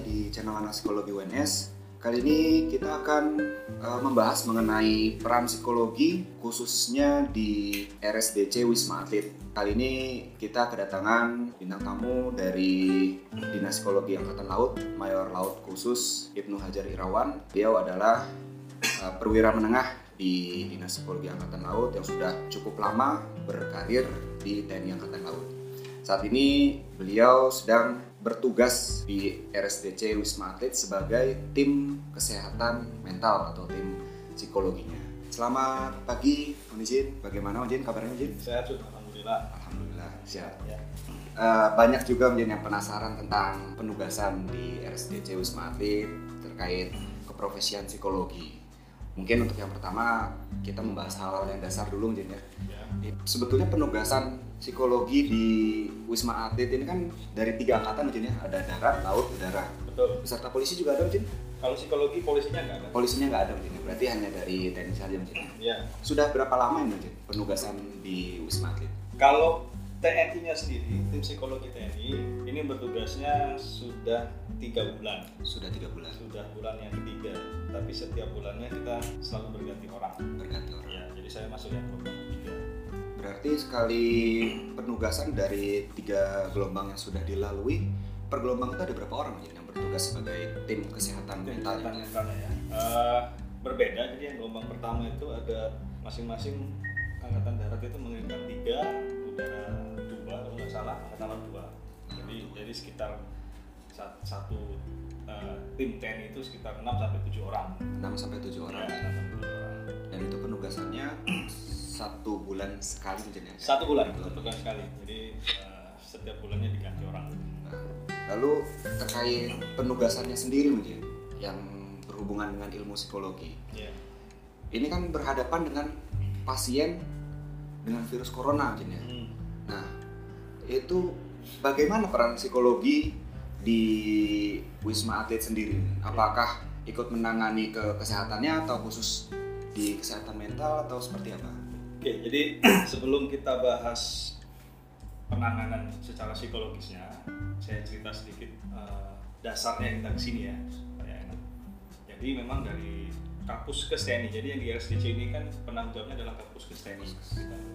di channel Anak Psikologi UNS. Kali ini kita akan uh, membahas mengenai peran psikologi khususnya di RSDC Wisma Atlet. Kali ini kita kedatangan bintang tamu dari Dinas Psikologi Angkatan Laut, Mayor Laut Khusus Ibnu Hajar Irawan. Beliau adalah uh, perwira menengah di Dinas Psikologi Angkatan Laut yang sudah cukup lama berkarir di TNI Angkatan Laut. Saat ini beliau sedang bertugas di RSDC Wisma Atlet sebagai tim kesehatan mental atau tim psikologinya. Selamat pagi, Om Izin. Bagaimana Om Izin? Kabarnya Izin? Sehat Alhamdulillah. Alhamdulillah, sehat. Ya. Uh, banyak juga Om Izin yang penasaran tentang penugasan di RSDC Wisma Atlet terkait keprofesian psikologi. Mungkin untuk yang pertama kita membahas hal-hal yang dasar dulu Om Izin ya. ya. Sebetulnya penugasan psikologi di Wisma Atlet ini kan dari tiga angkatan mungkin ya ada darat, laut, udara. Betul. Beserta polisi juga ada mungkin? Kalau psikologi polisinya nggak ada. Polisinya nggak ada mungkin, berarti hanya dari TNI saja mungkin. Ya. Sudah berapa lama ini mungkin penugasan di Wisma Atlet? Kalau TNI-nya sendiri, tim psikologi TNI ini bertugasnya sudah tiga bulan. Sudah tiga bulan. Sudah bulan yang ketiga. Tapi setiap bulannya kita selalu berganti orang. Berganti orang. Ya, jadi saya masuk yang ketiga. Berarti sekali penugasan dari tiga gelombang yang sudah dilalui, per gelombang itu ada berapa orang yang bertugas sebagai tim kesehatan mental? kesehatan mentalnya ya. Eh, berbeda. Jadi yang gelombang pertama itu ada masing-masing angkatan darat itu mengirimkan tiga, udara dua kalau nggak salah angkatan laut dua. Jadi jadi sekitar sa- satu eh, tim TNI itu sekitar 6 sampai 7 orang. 6 sampai 7 Ya, orang. 6 sampai 7 orang. Dan itu penugasannya satu bulan sekali mungkin ya? Satu bulan, satu bulan sekali. Jadi eh, setiap bulannya diganti orang. Nah, Lalu terkait penugasannya sendiri mungkin yang berhubungan dengan ilmu psikologi. Ya. Ini kan berhadapan dengan pasien dengan virus corona mungkin ya. Hmm. Nah, itu bagaimana peran psikologi di Wisma Atlet sendiri? Apakah ikut menangani ke kesehatannya atau khusus di kesehatan mental atau seperti apa? Oke, jadi sebelum kita bahas penanganan secara psikologisnya, saya cerita sedikit eh, dasarnya kita ke sini ya. Jadi memang dari Kapuskes TNI, jadi yang di RSDC ini kan penanggung jawabnya adalah Kapuskes TNI. Kita-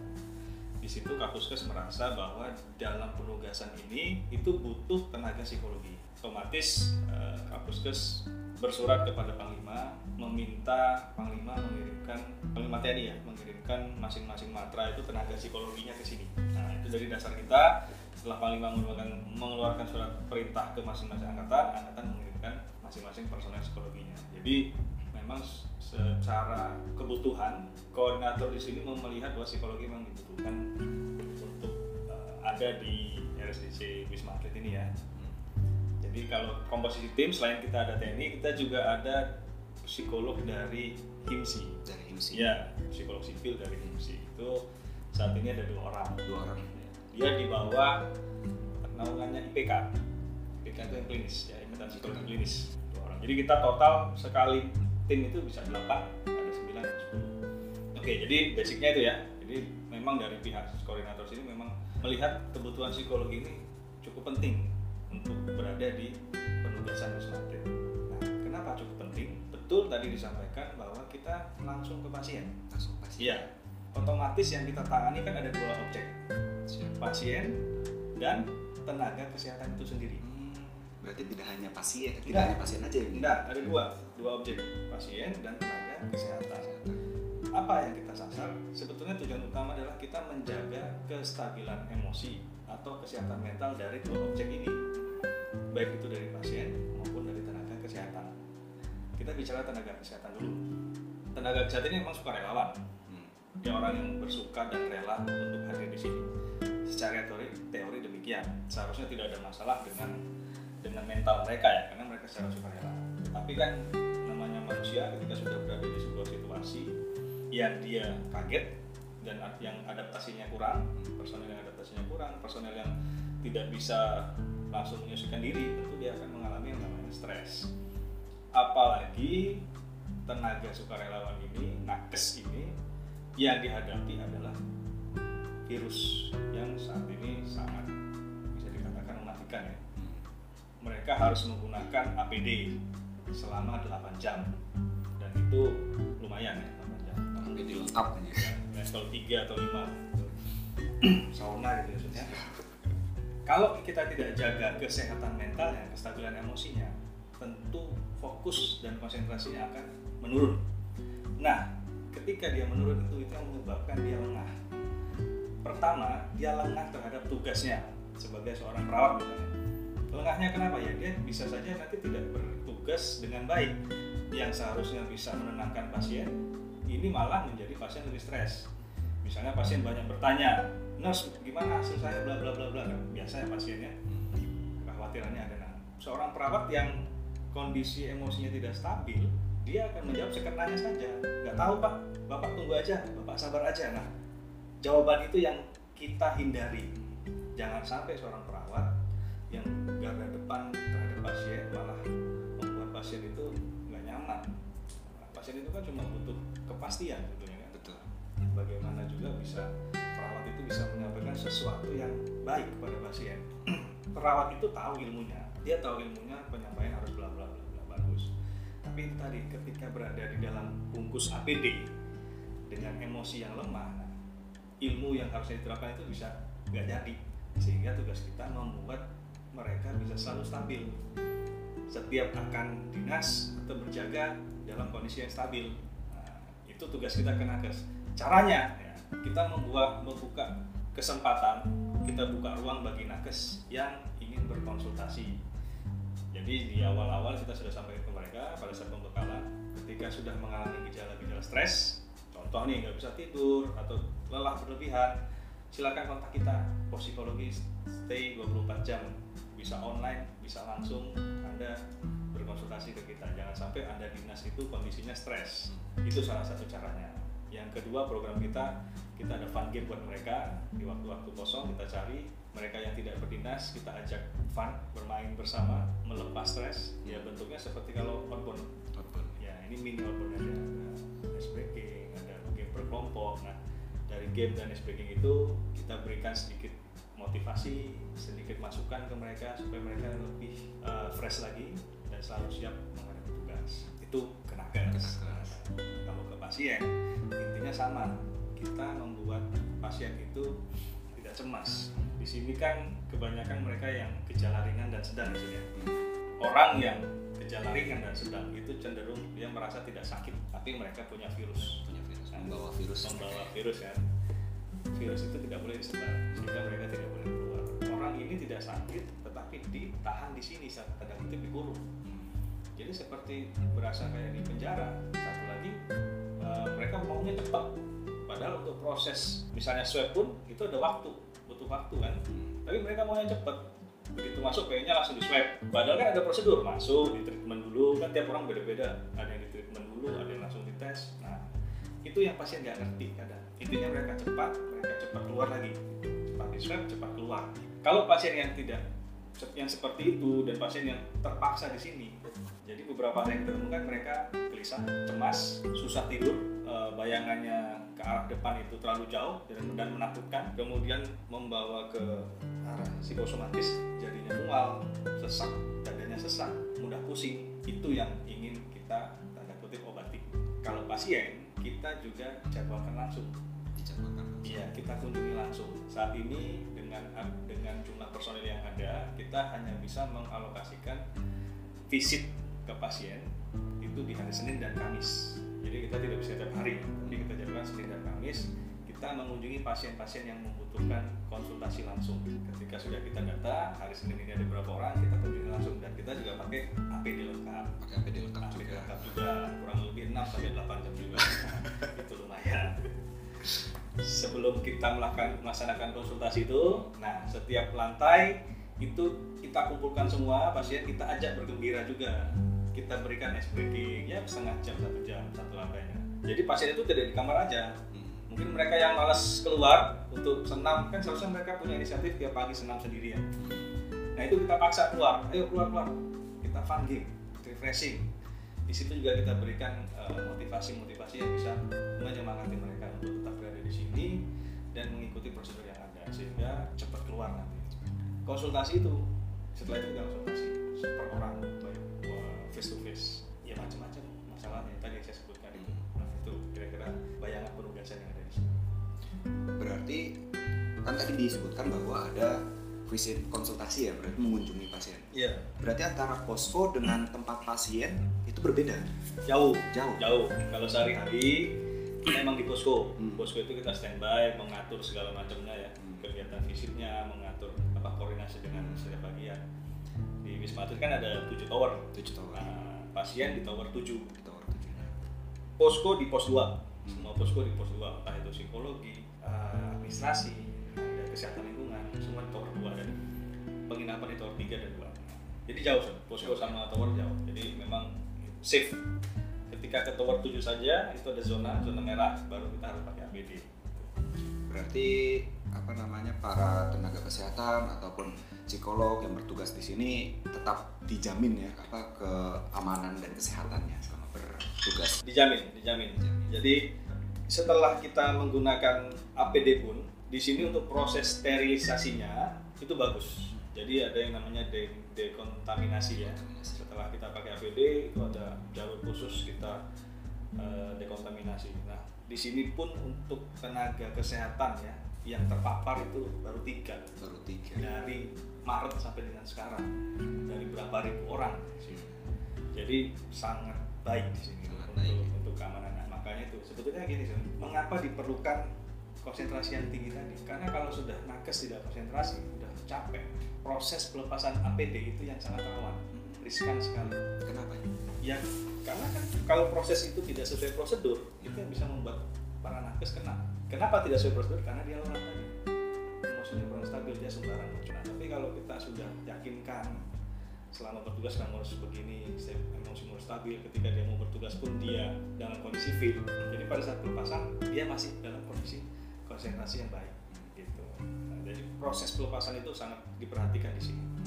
Di situ Kapuskes merasa bahwa dalam penugasan ini itu butuh tenaga psikologi. Otomatis eh, Kapuskes bersurat kepada Panglima meminta Panglima mengirimkan Panglima TNI ya mengirimkan masing-masing matra itu tenaga psikologinya ke sini. Nah itu dari dasar kita setelah Panglima mengeluarkan, mengeluarkan surat perintah ke masing-masing angkatan, angkatan mengirimkan masing-masing personel psikologinya. Jadi memang secara kebutuhan koordinator di sini melihat bahwa psikologi memang dibutuhkan untuk eh, ada di RSDC Wisma Atlet ini ya. Jadi kalau komposisi tim selain kita ada TNI, kita juga ada psikolog dari HIMSI. Dari IMSI Ya, psikolog sipil dari HIMSI itu saat ini ada dua orang. dua orang. Dia di bawah naungannya IPK. IPK itu yang klinis, ya impian psikologi klinis dua orang. Jadi kita total sekali tim itu bisa 8, ada 9 atau 10. Oke, jadi basicnya itu ya. Jadi memang dari pihak koordinator sini memang melihat kebutuhan psikologi ini cukup penting untuk berada di penugasan Wisma Atlet. Nah, kenapa cukup penting? Betul tadi disampaikan bahwa kita langsung ke pasien. Langsung pasien. Iya, otomatis yang kita tangani kan ada dua objek, pasien dan tenaga kesehatan itu sendiri. Hmm, berarti tidak hanya pasien, tidak Tidak. hanya pasien aja. Tidak, ada dua, dua objek, pasien dan tenaga kesehatan. Apa yang kita sasar? Sebetulnya tujuan utama adalah kita menjaga kestabilan emosi atau kesehatan mental dari dua objek ini, baik itu dari pasien maupun dari tenaga kesehatan. Kita bicara tenaga kesehatan dulu. Tenaga kesehatan ini memang sukarelawan, Hmm. dia orang yang bersuka dan rela untuk hadir di sini. Secara teori, teori demikian. Seharusnya tidak ada masalah dengan dengan mental mereka ya, karena mereka secara sukarela. Tapi kan namanya manusia ketika sudah berada di sebuah situasi yang dia kaget dan yang adaptasinya kurang, personel yang adaptasinya kurang, personel yang tidak bisa langsung menyesuaikan diri, tentu dia akan mengalami yang namanya stres. Apalagi tenaga sukarelawan ini, nakes ini, yang dihadapi adalah virus yang saat ini sangat bisa dikatakan mematikan ya. Mereka harus menggunakan APD selama 8 jam. Dan itu lumayan ya 8 jam. APD lengkap ini. level 3 atau 5 sauna gitu maksudnya kalau kita tidak jaga kesehatan mentalnya, kestabilan emosinya, tentu fokus dan konsentrasinya akan menurun. Nah, ketika dia menurun itu itu yang menyebabkan dia lengah. Pertama, dia lengah terhadap tugasnya sebagai seorang perawat misalnya. Lengahnya kenapa ya? Dia bisa saja nanti tidak bertugas dengan baik. Yang seharusnya bisa menenangkan pasien, ini malah menjadi pasien lebih stres. Misalnya pasien banyak bertanya, nurse gimana hasil saya? Bla bla bla bla. Kan biasanya pasiennya kekhawatirannya ada. Nah seorang perawat yang kondisi emosinya tidak stabil dia akan menjawab sekenanya saja. Nggak tahu pak. Bapak tunggu aja. Bapak sabar aja. Nah jawaban itu yang kita hindari. Jangan sampai seorang perawat yang garda depan terhadap pasien malah membuat pasien itu nggak nyaman. Pasien itu kan cuma butuh kepastian sebetulnya. Betul. Bagaimana juga bisa perawat itu bisa menyampaikan sesuatu yang baik kepada pasien. Perawat itu tahu ilmunya dia tahu ilmunya penyampaian harus bla bla bla bla bagus. Tapi itu tadi ketika berada di dalam bungkus APD dengan emosi yang lemah ilmu yang harusnya diterapkan itu bisa nggak jadi. Sehingga tugas kita membuat mereka bisa selalu stabil. Setiap akan dinas atau berjaga dalam kondisi yang stabil. Nah, itu tugas kita ke nakes caranya ya, kita membuat membuka kesempatan kita buka ruang bagi nakes yang ingin berkonsultasi. Jadi di awal-awal kita sudah sampaikan ke mereka pada saat pembekalan ketika sudah mengalami gejala-gejala stres contoh nih nggak bisa tidur atau lelah berlebihan silakan kontak kita. Pos psikologi stay 24 jam. Bisa online bisa langsung anda berkonsultasi ke kita. Jangan sampai anda dinas itu kondisinya stres. Itu salah satu caranya yang kedua program kita kita ada fun game buat mereka. Di waktu-waktu kosong kita cari. Mereka yang tidak berdinas kita ajak fun bermain bersama melepas stres. Ya bentuknya seperti kalau outbound. Ya ini mini outbound ada ice breaking ada game berkelompok. Nah dari game dan ice breaking itu kita berikan sedikit motivasi sedikit masukan ke mereka supaya mereka lebih uh, fresh lagi dan selalu siap menghadapi tugas itu kenakas kalau ke pasien intinya sama. Kita membuat pasien itu tidak cemas. Di sini kan kebanyakan mereka yang gejala ringan dan sedang maksudnya orang yang gejala ringan dan sedang itu cenderung dia merasa tidak sakit tapi mereka punya virus. Punya virus membawa virus. Membawa virus kan virus itu tidak boleh disebar sehingga mereka tidak boleh keluar. Orang ini tidak sakit tetapi ditahan di sini saat tanda kutip dikurung jadi seperti berasa kayak di penjara satu lagi eh, mereka maunya cepat. Padahal untuk proses misalnya swab pun itu ada waktu butuh waktu kan. Tapi mereka maunya cepat. Begitu masuk kayaknya langsung di swab padahal kan ada prosedur masuk di treatment dulu. Kan tiap orang beda-beda. Ada yang di treatment dulu ada yang langsung dites. Nah itu yang pasien nggak ngerti kadang. Intinya mereka cepat mereka cepat keluar lagi. Cepat di swab cepat keluar. Kalau pasien yang tidak yang seperti itu dan pasien yang terpaksa di sini jadi beberapa hal yang kita temukan mereka gelisah cemas susah tidur eh, bayangannya ke arah depan itu terlalu jauh dan, dan menakutkan. Kemudian membawa ke arah psikosomatis jadinya mual sesak dadanya sesak mudah pusing. Itu yang ingin kita tanda kutip obati. Kalau pasien kita juga jadwalkan langsung. Dijadwalkan Iya, kita kunjungi langsung. Saat ini dengan dengan jumlah personil yang ada, kita hanya bisa mengalokasikan visit ke pasien itu di hari Senin dan Kamis. Jadi kita tidak bisa tiap hari, tapi kita jadikan Senin dan Kamis. Kita mengunjungi pasien-pasien yang membutuhkan konsultasi langsung. Ketika sudah kita data, hari Senin ini ada berapa orang, kita kunjungi langsung dan kita juga pakai APD lengkap. pakai APD lengkap APD juga lengkap juga, kurang lebih 6 sampai 8 jam juga. itu lumayan sebelum kita melakukan melaksanakan konsultasi itu, nah setiap lantai itu kita kumpulkan semua pasien, kita ajak bergembira juga. Kita berikan breaking ya setengah jam satu jam satu lantainya. Jadi pasien itu tidak di kamar aja. Hmm. Mungkin mereka yang malas keluar untuk senam kan seharusnya mereka punya inisiatif tiap pagi senam sendirian. Nah itu kita paksa keluar, ayo keluar keluar. Kita fun game, refreshing. Di situ juga kita berikan eh, motivasi-motivasi yang bisa menyemangati mereka untuk tetap berada di sini dan mengikuti prosedur yang ada sehingga cepat keluar nanti. Konsultasi itu setelah itu kita konsultasi per orang face to face. Ya macam-macam masalahnya. Tadi yang saya sebutkan itu. Nah itu kira-kira bayangan penugasan yang ada di sini. Berarti kan tadi disebutkan bahwa ada visit konsultasi ya, berarti mengunjungi pasien. iya. Berarti antara posko dengan tempat pasien itu berbeda. jauh. Jauh. jauh. Kalau sehari-hari kita emang di posko. Hmm. posko itu kita standby mengatur segala macamnya ya. Hmm. kegiatan visitnya mengatur apa koordinasi dengan setiap bagian di wisma atlet kan ada tujuh tower. Tujuh tahun. nah, pasien di tower 7 Di tower tujuh. posko di pos 2 semua posko di pos 2 entah itu psikologi eh, administrasi ada kesehatan lingkungan semua di tower 2 dan penginapan di tower 3 dan 2 jadi jauh Son. posko sama tower jauh. Jadi memang safe. Ketika ke tower 7 saja itu ada zona zona merah baru kita harus pakai APD Berarti apa namanya para tenaga kesehatan ataupun psikolog yang bertugas di sini tetap dijamin ya apa keamanan dan kesehatannya selama bertugas. dijamin dijamin. Jadi setelah kita menggunakan APD pun di sini untuk proses sterilisasinya itu bagus. Jadi ada yang namanya de dekontaminasi ya. Setelah kita pakai APD itu ada jalur khusus kita eh, dekontaminasi. Nah di sini pun untuk tenaga kesehatan ya yang terpapar itu baru tiga Baru tiga. dari Maret sampai dengan sekarang dari berapa ribu orang di sini. jadi sangat baik di sini Sangat untuk, baik. untuk keamanan Nah, makanya itu sebetulnya gini mengapa diperlukan konsentrasi yang tinggi tadi karena kalau sudah nakes tidak konsentrasi sudah capek proses pelepasan APD itu yang sangat rawan riskan sekali Kenapa? ya karena kan kalau proses itu tidak sesuai prosedur itu yang bisa membuat para nakes kena. Kenapa tidak sesuai prosedur? Karena dia lelah tadi. Emosinya kurang stabil dia sembarang nah, tapi kalau kita sudah yakinkan selama bertugas kamu harus begini emosi harus stabil ketika dia mau bertugas pun dia dalam kondisi fit. Jadi pada saat pelepasan dia masih dalam kondisi konsentrasi yang baik gitu. Nah, jadi proses pelepasan itu sangat diperhatikan di sini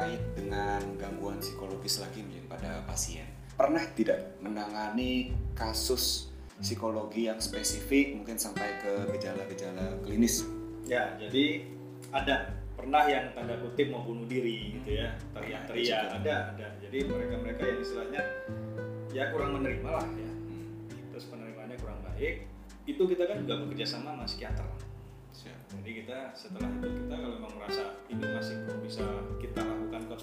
terkait dengan gangguan psikologis lagi mungkin pada pasien. Pernah tidak menangani kasus psikologi yang spesifik mungkin sampai ke gejala-gejala klinis? Ya, jadi ada pernah yang tanda kutip mau bunuh diri gitu ya, teriak-teriak Ada ada ada. Jadi mereka-mereka yang istilahnya ya kurang menerima lah ya. Hmm, Terus penerimaannya kurang baik. Itu kita kan juga bekerja sama sama psikiater. Jadi kita setelah itu kita kalau memang merasa ini masih belum bisa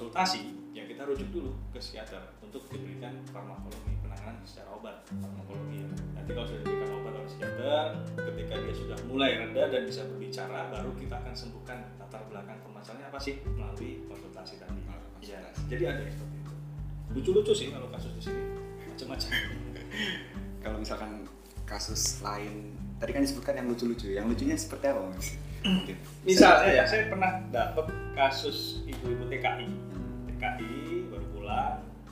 konsultasi, ya kita rujuk dulu ke psikiater untuk diberikan farmakologi penanganan secara obat farmakologi. Nanti kalau sudah diberikan obat oleh psikiater, ketika dia sudah mulai reda dan bisa berbicara, baru kita akan sembuhkan latar belakang permasalahannya apa sih melalui konsultasi tadi. Ya, jadi ada yang seperti itu. Lucu-lucu sih kalau kasus di sini, macam-macam. Kalau misalkan kasus lain, tadi kan disebutkan yang lucu-lucu. Yang lucunya seperti apa? Mas? Mungkin. Misalnya ya, saya pernah dapat kasus ibu-ibu TKI.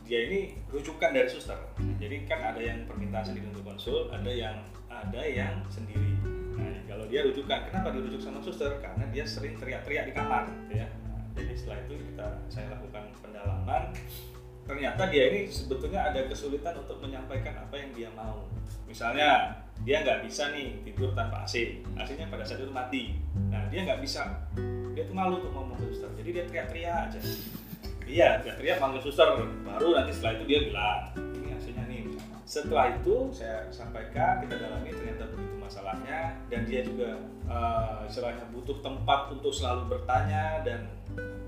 Dia ini rujukan dari suster. Jadi kan ada yang permintaan sendiri untuk konsul, ada yang ada yang sendiri. Nah, kalau dia rujukan, kenapa dirujuk sama suster? Karena dia sering teriak-teriak di kamar, ya. Jadi setelah itu kita saya lakukan pendalaman. Ternyata dia ini sebetulnya ada kesulitan untuk menyampaikan apa yang dia mau. Misalnya dia nggak bisa nih tidur tanpa AC, AC-nya pada saat itu mati. Nah dia nggak bisa, dia tuh malu tuh ngomong ke suster, jadi dia teriak-teriak aja. Iya, teriak-teriak panggil suster, baru nanti setelah itu dia bilang, ini AC-nya nih. Setelah itu saya sampaikan, kita dalami ternyata begitu masalahnya, dan dia juga istilahnya butuh tempat untuk selalu bertanya dan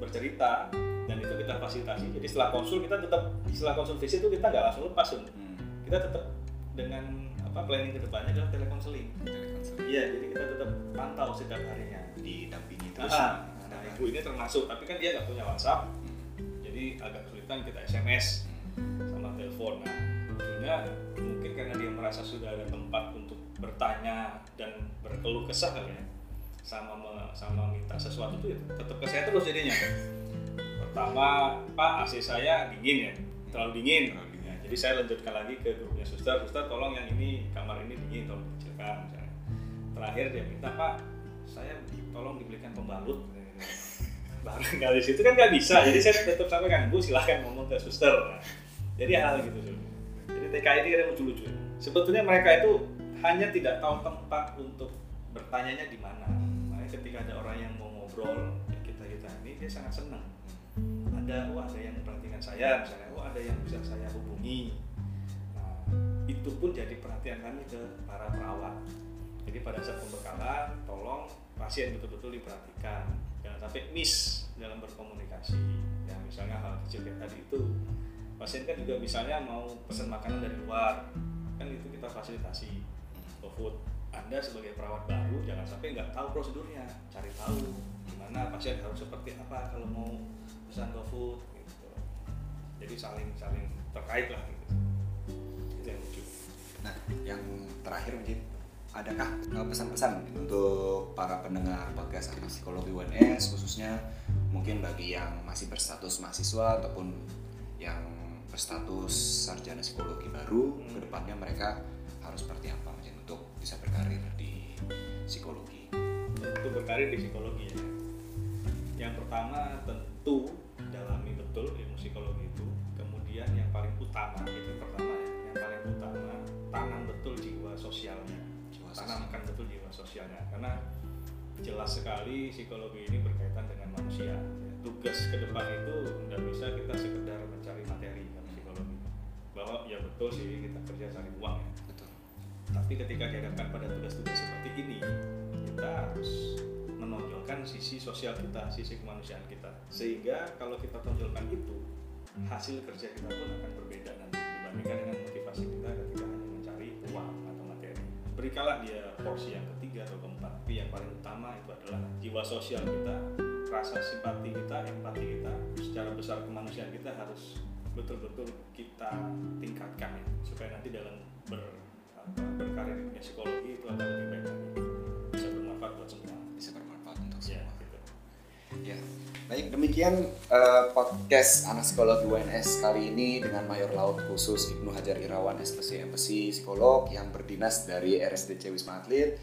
bercerita, dan itu kita fasilitasi. Jadi setelah konsul kita tetap, setelah konsul visit itu kita nggak langsung lepas. Hmm, kita tetap dengan apa planning ke depannya adalah telekonseling. Iya, jadi kita tetap pantau setiap harinya. Didampingi terus. Ah, nah, ibu ini termasuk, tapi kan dia nggak punya WhatsApp, Hmm, jadi agak kesulitan kita SMS sama telepon. Nah, ujungnya mungkin karena dia merasa sudah ada tempat untuk bertanya dan berkeluh kesah kali ya, sama me- sama minta sesuatu itu ya tetap ke saya terus jadinya. Pertama, Pak AC saya dingin ya, terlalu dingin. Terlalu dingin. Ya, jadi saya lanjutkan lagi ke grupnya suster, suster tolong yang ini kamar ini dingin, tolong misalnya. Terakhir dia minta Pak, saya tolong dibelikan pembalut. Baru dari situ kan nggak bisa, jadi saya tetap sampaikan Bu silahkan ngomong ke suster. Jadi hal gitu. Jadi TKI ini kadang lucu-lucu. Sebetulnya mereka itu hanya tidak tahu tempat untuk bertanyanya di mana. Makanya ketika ada orang yang mau ngobrol kita kita ini dia sangat senang anda oh ada yang memperhatikan saya misalnya oh ada yang bisa saya hubungi nah itu pun jadi perhatian kami ke para perawat jadi pada saat pembekalan tolong pasien betul-betul diperhatikan jangan sampai miss dalam berkomunikasi. Ya misalnya hal kecil kayak tadi itu pasien kan juga misalnya mau pesan makanan dari luar kan itu kita fasilitasi. GoFood anda sebagai perawat baru jangan sampai nggak tahu prosedurnya cari tahu gimana pasien harus seperti apa kalau mau pesan GoFood gitu. Jadi saling saling terkait lah gitu. Itu yang lucu. Nah, yang terakhir mungkin adakah uh, pesan-pesan untuk para pendengar podcast anak psikologi UNS khususnya mungkin bagi yang masih berstatus mahasiswa ataupun yang berstatus sarjana psikologi baru Hmm. ke depannya mereka harus seperti apa mungkin untuk bisa berkarir di psikologi untuk berkarir di psikologi ya. Yang pertama tentu dalami betul ilmu psikologi itu. Kemudian yang paling utama itu pertama ya. Yang paling utama jiwa sosialnya karena jelas sekali psikologi ini berkaitan dengan manusia. Tugas ke depan itu tidak bisa kita sekedar mencari materi dalam psikologi. Bahwa ya betul sih kita kerja cari uang ya. Betul. Tapi ketika dihadapkan pada tugas-tugas seperti ini kita harus menonjolkan sisi sosial kita sisi kemanusiaan kita. Sehingga kalau kita tonjolkan itu hasil kerja kita pun akan berbeda nanti dibandingkan dengan motivasi kita ketika hanya mencari uang atau materi. Berikanlah dia porsi yang atau keempat. Tapi yang paling utama itu adalah jiwa sosial kita rasa simpati kita empati kita. Secara besar kemanusiaan kita harus betul-betul kita tingkatkan ya supaya nanti dalam ber, apa, berkarir di psikologi itu akan lebih baik lagi. Bisa bermanfaat buat semua. Bisa bermanfaat untuk ya semua. gitu Ya, baik demikian eh, podcast anak psikologi UNS kali ini dengan Mayor Laut khusus Ibnu Hajar Irawan SPC MPC psikolog yang berdinas dari RSDC Wisma Atlet.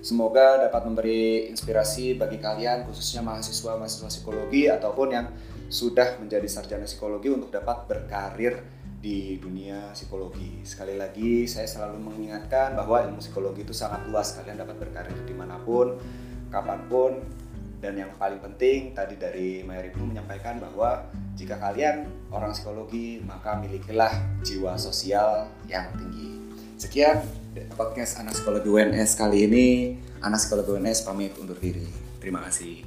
Semoga dapat memberi inspirasi bagi kalian khususnya mahasiswa-mahasiswa psikologi ataupun yang sudah menjadi sarjana psikologi untuk dapat berkarir di dunia psikologi. Sekali lagi saya selalu mengingatkan bahwa ilmu psikologi itu sangat luas. Kalian dapat berkarir di mana pun, kapan pun, dan yang paling penting tadi dari Mayor Ibnu menyampaikan bahwa jika kalian orang psikologi maka milikilah jiwa sosial yang tinggi. Sekian podcast anak psikologi UNS kali ini. Anak psikologi UNS pamit undur diri. Terima kasih.